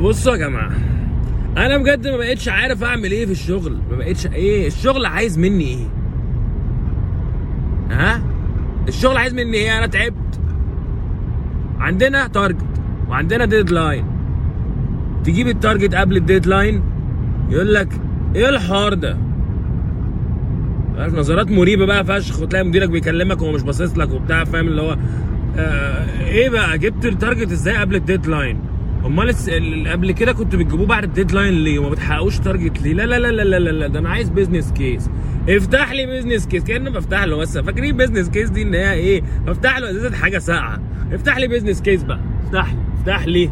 بصوا يا جماعة أنا بجد ما بقتش عارف أعمل إيه في الشغل ما بقتش إيه الشغل عايز مني إيه؟ ها؟ الشغل عايز مني إيه؟ أنا تعبت. عندنا target وعندنا deadline تجيب ال target قبل ال deadline يقول لك إيه الحوار ده؟ عارف نظرات مريبة بقى فشخ وتلاقي مديرك بيكلمك وهو مش باصص لك وبتاع فاهم؟ اللي هو آه إيه بقى؟ جبت ال target إزاي قبل ال deadline امال قبل كده كنتوا بتجيبوه بعد ال deadline ليه؟ وما بتحققوش target ليه؟ لا لا لا لا لا لا, ده أنا عايز business case افتح لي business case كانه بفتح له بس فاكرين business case دي ان هي إيه؟ بفتح له ازازة حاجة ساقعة. افتح لي business case بقى. افتح لي افتح لي.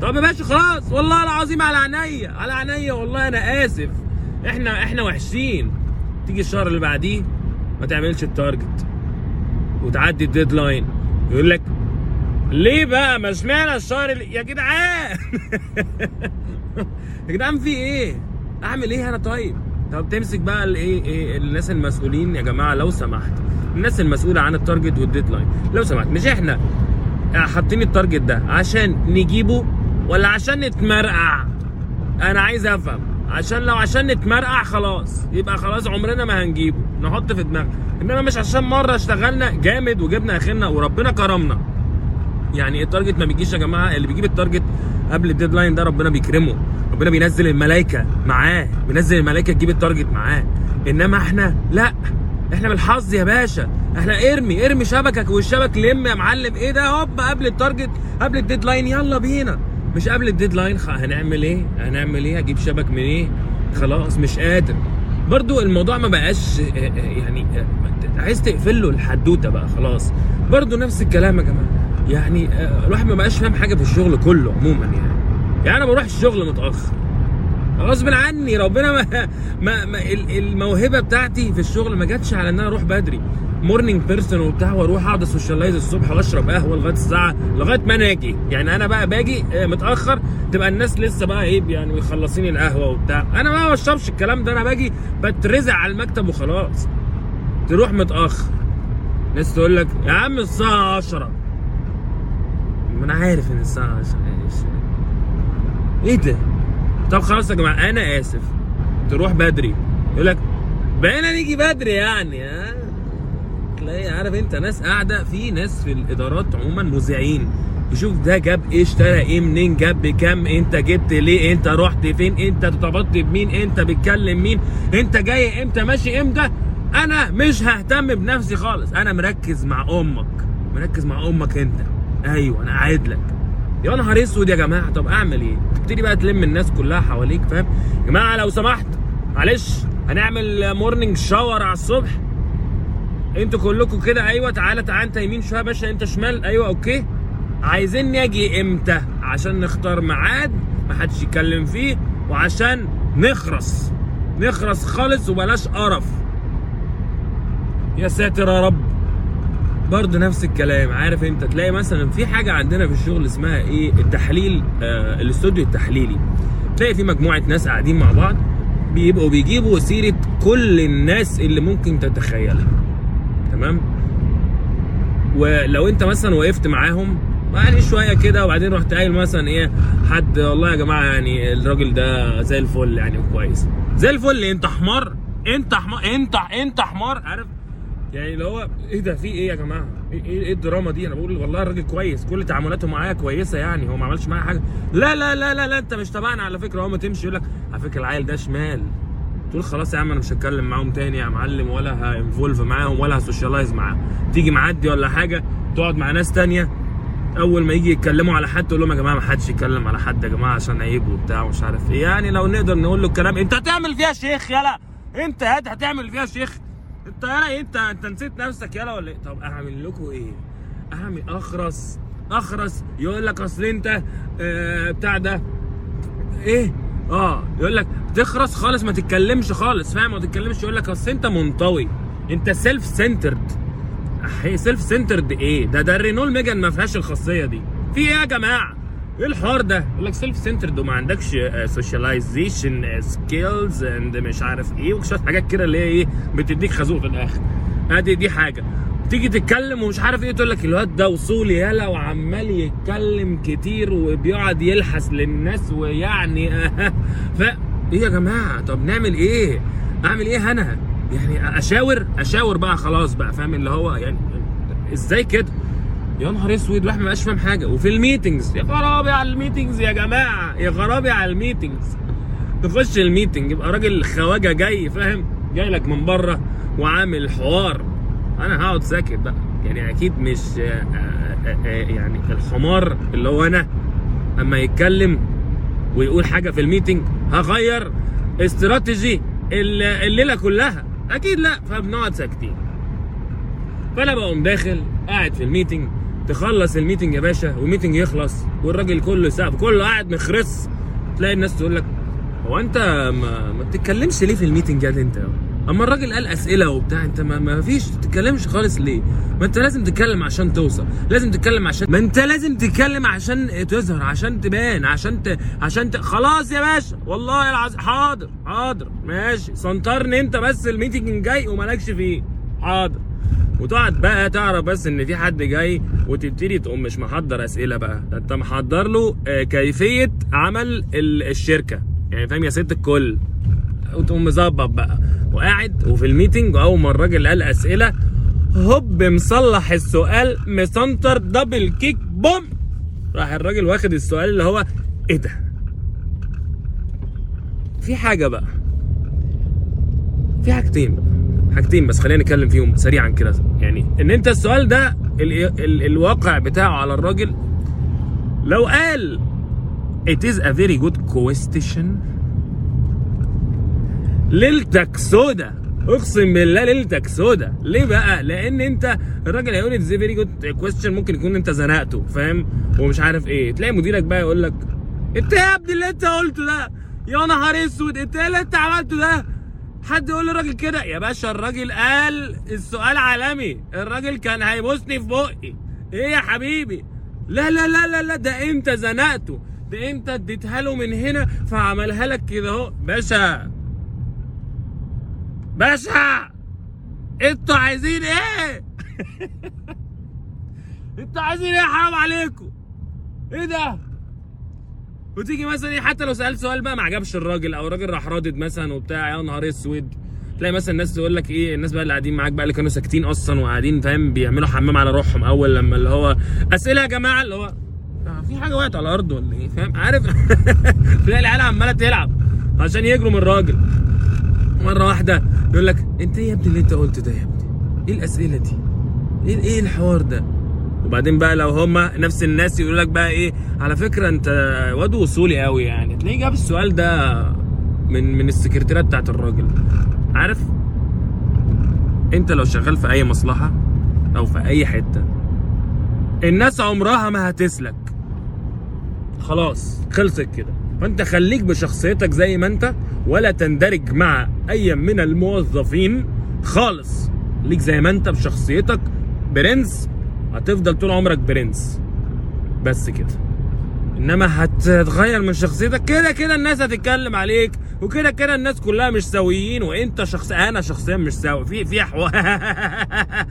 طب يا باشا خلاص. والله العظيم على عينيا. على عينيا والله أنا آسف. إحنا إحنا وحشين. تيجي الشهر اللي بعديه ما تعملش ال target وتعدي ال deadline يقول لك ليه بقى؟ ما اشمعنى الشهر اللي... يا جدعان! يا جدعان في إيه؟ اعمل إيه أنا طيب؟ طب تمسك بقى الايه إيه الناس المسؤولين يا جماعة لو سمحت. الناس المسؤولة عن ال target وال deadline لو سمحت. مش إحنا حاطين ال target ده عشان نجيبه ولا عشان نتمرقع؟ أنا عايز افهم. عشان لو عشان نتمرقع خلاص. يبقى خلاص عمرنا ما هنجيبه. نحط في دماغنا. انما مش عشان مرة اشتغلنا جامد وجبنا اخرنا وربنا كرمنا. يعني ال target ما بيجيش يا جماعة اللي بيجيب ال target قبل ال deadline ده ربنا بيكرمه. ربنا بينزل الملائكة معاه بينزل الملائكة تجيب ال target معاه. إنما إحنا لأ إحنا بالحظ يا باشا. إحنا إرمي إرمي شبكك والشبك لم يا معلم. إيه ده؟ هوب قبل ال target قبل ال deadline يلا بينا. مش قبل ال deadline. هنعمل إيه؟ هنعمل إيه؟ هجيب شبك من إيه؟ خلاص مش قادر. برضو الموضوع ما بقاش يعني عايز تقفل له الحدوتة بقى خلاص. برضو نفس الكلام يا جماعة. يعني آه، الواحد ما بقاش فاهم حاجة في الشغل كله عموما يعني. يعني أنا بروح الشغل متأخر. غصب عني ربنا ما, ما, ما ال- الموهبة بتاعتي في الشغل ما جاتش على إن أنا أروح بدري. morning person وبتاع وأروح أقعد أ socialize الصبح وأشرب قهوة لغاية الساعة لغاية ما أنا آجي. يعني أنا بقى باجي آه، متأخر تبقى الناس لسه بقى إيه يعني مخلصين القهوة وبتاع. أنا ما بشربش الكلام ده أنا باجي بترزع على المكتب وخلاص. تروح متأخر. ناس تقول لك يا عم الساعة 10 أنا عارف إن الساعة 10 إيش إيه ده؟ طب خلاص يا جماعة أنا آسف. تروح بدري. يقول لك بقينا نيجي بدري يعني ها؟ تلاقي عارف أنت ناس قاعدة في ناس في الإدارات عموما مذيعين. يشوف ده جاب إيه اشترى إيه منين جاب بكام أنت جبت ليه أنت رحت فين أنت ارتبطت بمين أنت بتكلم مين أنت جاي إمتى ماشي إمتى. أنا مش ههتم بنفسي خالص. أنا مركز مع أمك. مركز مع أمك أنت. أيوه أنا قاعد لك. يا نهار أسود يا جماعة طب أعمل إيه؟ تبتدي بقى تلم الناس كلها حواليك فاهم؟ يا جماعة لو سمحت معلش هنعمل مورنينج شاور على الصبح. أنتوا كلكم كده أيوه تعالى تعالى أنت يمين شوية يا باشا أنت شمال أيوه أوكي. عايزيني أجي إمتى؟ عشان نختار ميعاد محدش يتكلم فيه وعشان نخرس. نخرس خالص وبلاش قرف. يا ساتر يا رب. برضه نفس الكلام. عارف انت تلاقي مثلا في حاجة عندنا في الشغل اسمها إيه؟ التحليل آه الاستوديو التحليلي. تلاقي في مجموعة ناس قاعدين مع بعض بيبقوا بيجيبوا سيره كل الناس اللي ممكن تتخيلها. تمام؟ ولو انت مثلا وقفت معاهم يعني شوية كده وبعدين رحت قايل مثلا إيه حد والله يا جماعة يعني الراجل ده زي الفل يعني كويس زي الفل أنت حمار أنت حمار أنت انت حمار عارف؟ يعني اللي هو إيه ده؟ في إيه يا جماعة؟ إيه إيه إيه الدراما دي؟ أنا بقول والله الراجل كويس كل تعاملاته معايا كويسة يعني هو ما عملش معايا حاجة. لا لا لا لا لا أنت مش تبعنا على فكرة هو ما تمشي يقول لك على فكرة العيل ده شمال. تقول خلاص يا عم أنا مش هتكلم معاهم تاني يا معلم ولا هإنفولف معاهم ولا هسوشيالايز معاهم تيجي معدي ولا حاجة تقعد مع ناس تانية أول ما يجي يتكلموا على حد تقول لهم يا جماعة ما حدش يتكلم على حد يا جماعة عشان عيب وبتاع ومش عارف إيه. يعني لو نقدر نقول له الكلام أنت هتعمل فيها شيخ؟ يلا. أنت هات هتعمل فيها شيخ؟ انت يلا إيه؟ انت انت نسيت نفسك يلا ولا إيه؟ طب أعمل لكم إيه؟ أعمل أخرس أخرس يقول لك أصل أنت آه بتاع ده. إيه؟ آه يقول لك تخرس خالص ما تتكلمش خالص فاهم؟ ما تتكلمش يقول لك أصل أنت منطوي. أنت self-centered self-centered إيه؟ ده ده الرينول ميجان ما فيهاش الخاصية دي. في إيه يا جماعة؟ إيه الحوار ده يقول لك self-centered وما عندكش socialization skills and مش عارف إيه وشويه حاجات كده اللي هي إيه بتديك خازوق في الآخر ادي دي حاجة تيجي تتكلم ومش عارف إيه تقول لك الواد ده وصولي يالا وعمال يتكلم كتير وبيقعد يلحس للناس ويعني ف إيه يا جماعة طب نعمل إيه؟ اعمل إيه أنا؟ يعني أشاور أشاور بقى خلاص بقى فاهم اللي هو يعني إزاي كده؟ يا نهار اسود الواحد ما بقاش فاهم حاجة. وفي ال meetings يا خرابي على ال meetings يا جماعة يا خرابي على ال meetings تخش ال meeting يبقى راجل خواجة جاي فاهم؟ جاي لك من بره وعامل حوار. أنا هقعد ساكت بقى. يعني أكيد مش آه، آه، آه، يعني الحمار اللي هو أنا أما يتكلم ويقول حاجة في ال meeting هغير استراتيجي الل- الليلة كلها. أكيد لأ فبنقعد ساكتين. فأنا بقوم داخل قاعد في ال meeting تخلص ال meeting يا باشا وال meeting يخلص والراجل كله سقف كله قاعد مخرس. تلاقي الناس تقول لك هو أنت ما, ما بتتكلمش ليه في ال meeting ده أنت؟ أما الراجل قال أسئلة وبتاع أنت ما, ما فيش تتكلمش خالص ليه؟ ما أنت لازم تتكلم عشان توصل لازم تتكلم عشان ما أنت لازم تتكلم عشان تظهر عشان تبان عشان ت... عشان ت... خلاص يا باشا والله العظيم حاضر حاضر ماشي. سنترني أنت بس ال meeting جاي ومالكش فيه حاضر. وتقعد بقى تعرف بس إن في حد جاي وتبتدي تقوم مش محضر أسئلة بقى. ده أنت محضر له آه، كيفية عمل ال- الشركة. يعني فاهم يا ست الكل؟ وتقوم مظبط بقى. وقاعد وفي ال meeting واول ما الراجل قال أسئلة هوب مصلح السؤال مسنتر double kick بوم! راح الراجل واخد السؤال اللي هو إيه ده؟ في حاجة بقى. في حاجتين. بقى حاجتين بس خلينا نتكلم فيهم سريعا كده. يعني إن أنت السؤال ده ال ال الواقع بتاعه على الراجل لو قال it is a very good question ليلتك سودا أقسم بالله ليلتك سودا ليه بقى؟ لأن أنت الراجل هيقول it's very good question ممكن يكون أنت زنقته فاهم؟ ومش عارف إيه. تلاقي مديرك بقى يقول لك انت يا ابني اللي أنت قلته ده؟ يا نهار أسود انت إيه اللي أنت عملته ده؟ حد يقول للراجل كده؟ يا باشا الراجل قال السؤال عالمي. الراجل كان هيبوسني في بقي. إيه يا حبيبي؟ لا لا لا لا لا ده انت زنقته؟ ده انت اديتها له من هنا فعملها لك كده أهو. باشا. باشا! أنتوا عايزين إيه؟ أنتوا عايزين إيه؟ حرام عليكم. إيه ده؟ وتيجي مثلا إيه حتى لو سألت سؤال بقى ما عجبش الراجل أو الراجل راح رادد مثلا وبتاع يا نهار أسود. تلاقي مثلا الناس تقول لك إيه الناس بقى اللي قاعدين معاك بقى اللي كانوا ساكتين أصلا وقاعدين فاهم؟ بيعملوا حمام على روحهم أول لما اللي هو أسئلة يا جماعة اللي هو في حاجة وقعت على الأرض ولا إيه؟ فاهم؟ عارف؟ تلاقي العيال عمالة تلعب عشان يجروا من الراجل. مرة واحدة يقول لك أنت إيه يا ابني اللي أنت قلته ده يا ابني؟ إيه الأسئلة دي؟ إيه إيه الحوار ده؟ وبعدين بقى لو هما نفس الناس يقول لك بقى إيه على فكرة أنت واد وصولي قوي يعني. تلاقيه جاب السؤال ده من من السكرتيرة بتاعت الراجل. عارف؟ أنت لو شغال في أي مصلحة أو في أي حتة الناس عمرها ما هتسلك. خلاص خلصت كده. فأنت خليك بشخصيتك زي ما أنت ولا تندرج مع أي من الموظفين خالص. ليك زي ما أنت بشخصيتك برنس هتفضل طول عمرك برنس. بس كده. إنما هتتغير من شخصيتك كده كده الناس هتتكلم عليك وكده كده الناس كلها مش سويين وإنت شخص أنا شخصيا مش سوي في في حوار